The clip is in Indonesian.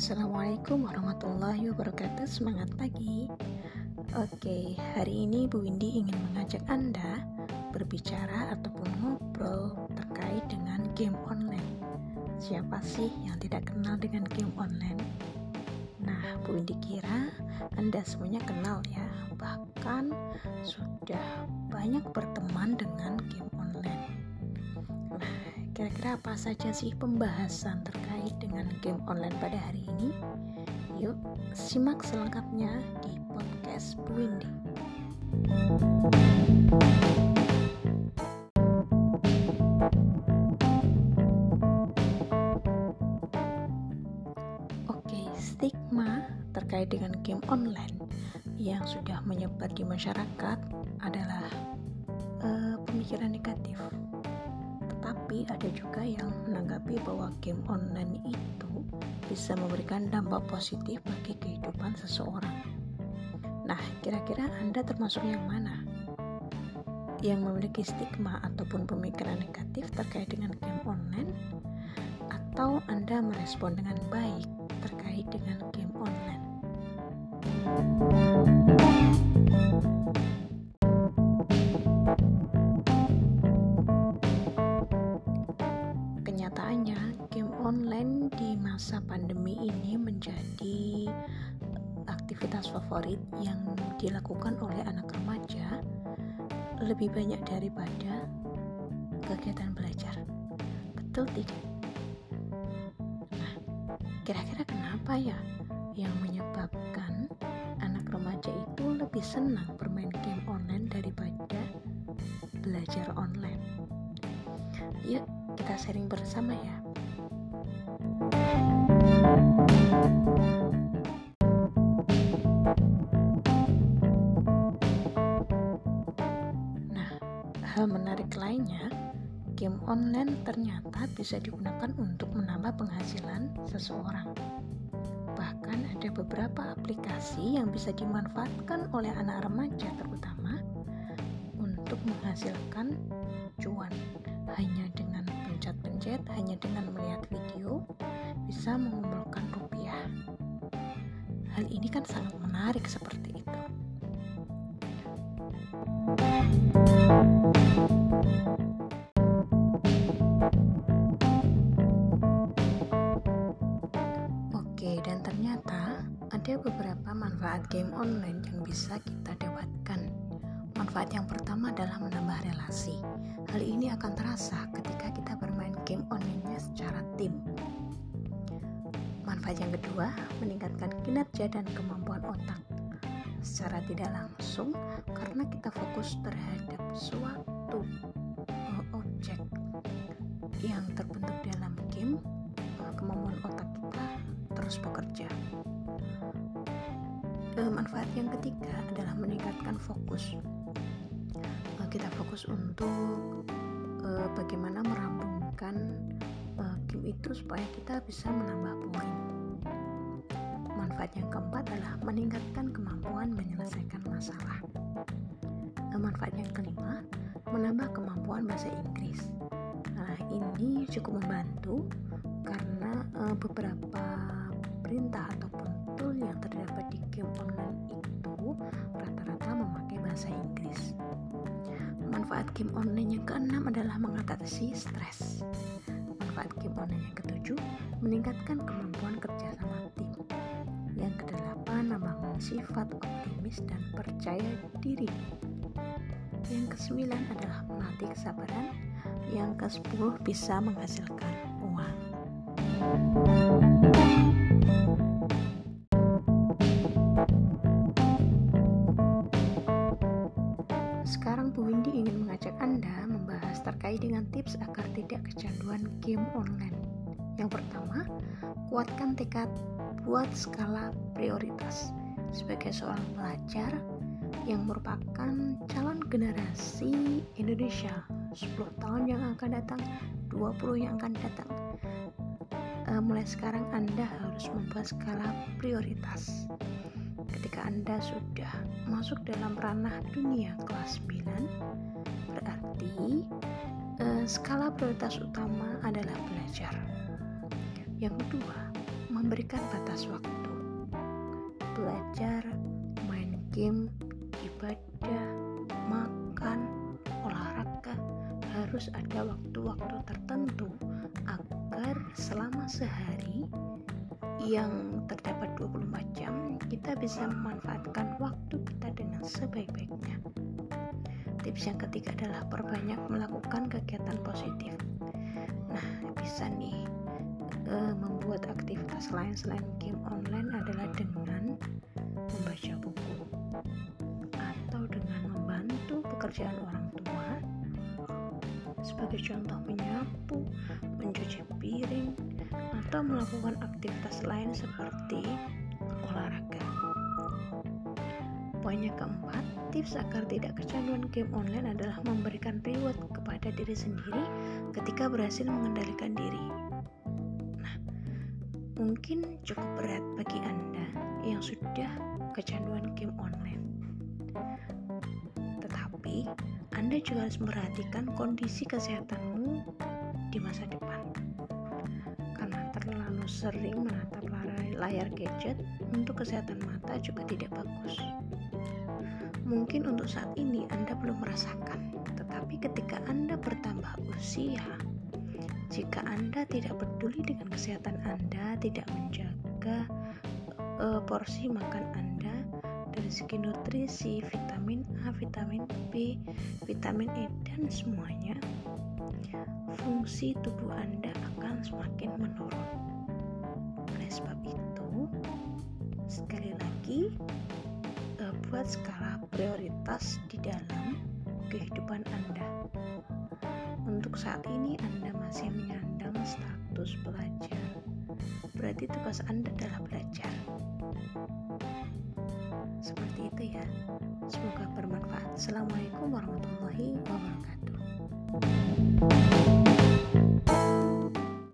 Assalamualaikum warahmatullahi wabarakatuh. Semangat pagi. Oke, hari ini Bu Windy ingin mengajak Anda Berbicara ataupun ngobrol terkait dengan game online. Siapa sih yang tidak kenal dengan game online? Nah, Bu Windy kira Anda semuanya kenal ya. Bahkan sudah banyak berteman dengan game online. Nah, kira-kira apa saja sih pembahasan terkait dengan game online pada hari ini? Yuk, simak selengkapnya di podcast Bu Windy. Oke, stigma terkait dengan game online yang sudah menyebar di masyarakat adalah uh, pemikiran negatif tapi ada juga yang menanggapi bahwa game online itu bisa memberikan dampak positif bagi kehidupan seseorang. Nah, kira-kira Anda termasuk yang mana? Yang memiliki stigma ataupun pemikiran negatif terkait dengan game online atau Anda merespon dengan baik terkait dengan game online? Aktivitas favorit yang dilakukan oleh anak remaja lebih banyak daripada kegiatan belajar. Betul tidak? Nah, kira-kira kenapa ya yang menyebabkan anak remaja itu lebih senang bermain game online daripada belajar online? Yuk, kita sharing bersama ya. Hal menarik lainnya, game online ternyata bisa digunakan untuk menambah penghasilan seseorang. Bahkan ada beberapa aplikasi yang bisa dimanfaatkan oleh anak remaja terutama untuk menghasilkan cuan hanya dengan pencet-pencet, hanya dengan melihat video bisa mengumpulkan rupiah. Hal ini kan sangat menarik seperti itu. Oke, dan ternyata ada beberapa manfaat game online yang bisa kita dapatkan. Manfaat yang pertama adalah menambah relasi. Hal ini akan terasa ketika kita bermain game online-nya secara tim. Manfaat yang kedua, meningkatkan kinerja dan kemampuan otak secara tidak langsung karena kita fokus terhadap suatu uh, objek yang terbentuk dalam game, uh, kemampuan otak kita terus bekerja. Uh, manfaat yang ketiga adalah meningkatkan fokus. Kita fokus untuk bagaimana merambungkan uh, game itu supaya kita bisa menambah poin. Manfaat yang keempat adalah meningkatkan kemampuan menyelesaikan masalah. Manfaat yang kelima, menambah kemampuan bahasa Inggris. Nah, ini cukup membantu karena uh, beberapa perintah ataupun tool yang terdapat di game online itu rata-rata memakai bahasa Inggris. Manfaat game online yang keenam adalah mengatasi stres. Manfaat game online yang ketujuh, meningkatkan kemampuan kerja sama tim. Yang kedelapan, membangun sifat optimis dan percaya diri. Yang kesembilan adalah melatih kesabaran. Yang kesepuluh bisa menghasilkan uang. Sekarang Bu Windy ingin mengajak Anda membahas terkait dengan tips agar tidak kecanduan game online. Yang pertama, kuatkan tekad buat skala prioritas. Sebagai seorang pelajar yang merupakan calon generasi Indonesia 10 tahun yang akan datang, 20 yang akan datang. E, mulai sekarang Anda harus membuat skala prioritas. Ketika Anda sudah masuk dalam ranah dunia kelas 9, berarti e, skala prioritas utama adalah belajar. Yang kedua, memberikan batas waktu. Belajar, main game, ibadah, makan, olahraga harus ada waktu-waktu tertentu agar selama sehari yang terdapat 24 jam kita bisa memanfaatkan waktu kita dengan sebaik-baiknya. Tips yang ketiga adalah perbanyak melakukan kegiatan positif. Nah, bisa nih e, membuat aktivitas lain selain game online adalah dengan membaca buku pekerjaan orang tua. Sebagai contoh menyapu, mencuci piring, atau melakukan aktivitas lain seperti olahraga. Poin yang keempat, tips agar tidak kecanduan game online adalah memberikan reward kepada diri sendiri ketika berhasil mengendalikan diri. Nah, mungkin cukup berat bagi Anda yang sudah kecanduan game online. Anda juga harus memperhatikan kondisi kesehatanmu di masa depan terlalu sering menatap layar gadget untuk kesehatan mata juga tidak bagus. Mungkin untuk saat ini Anda belum merasakan, tetapi ketika Anda bertambah usia, jika Anda tidak peduli dengan kesehatan Anda, tidak menjaga uh, porsi makan Anda dari segi nutrisi, vitamin A, vitamin B, vitamin E dan semuanya, fungsi tubuh Anda akan semakin menurun. Oleh sebab itu, sekali lagi, uh, buat skala prioritas di dalam kehidupan Anda. Untuk saat ini, Anda masih menyandang status pelajar, berarti tugas Anda adalah belajar. Seperti itu ya. Semoga bermanfaat. Assalamualaikum warahmatullahi wabarakatuh.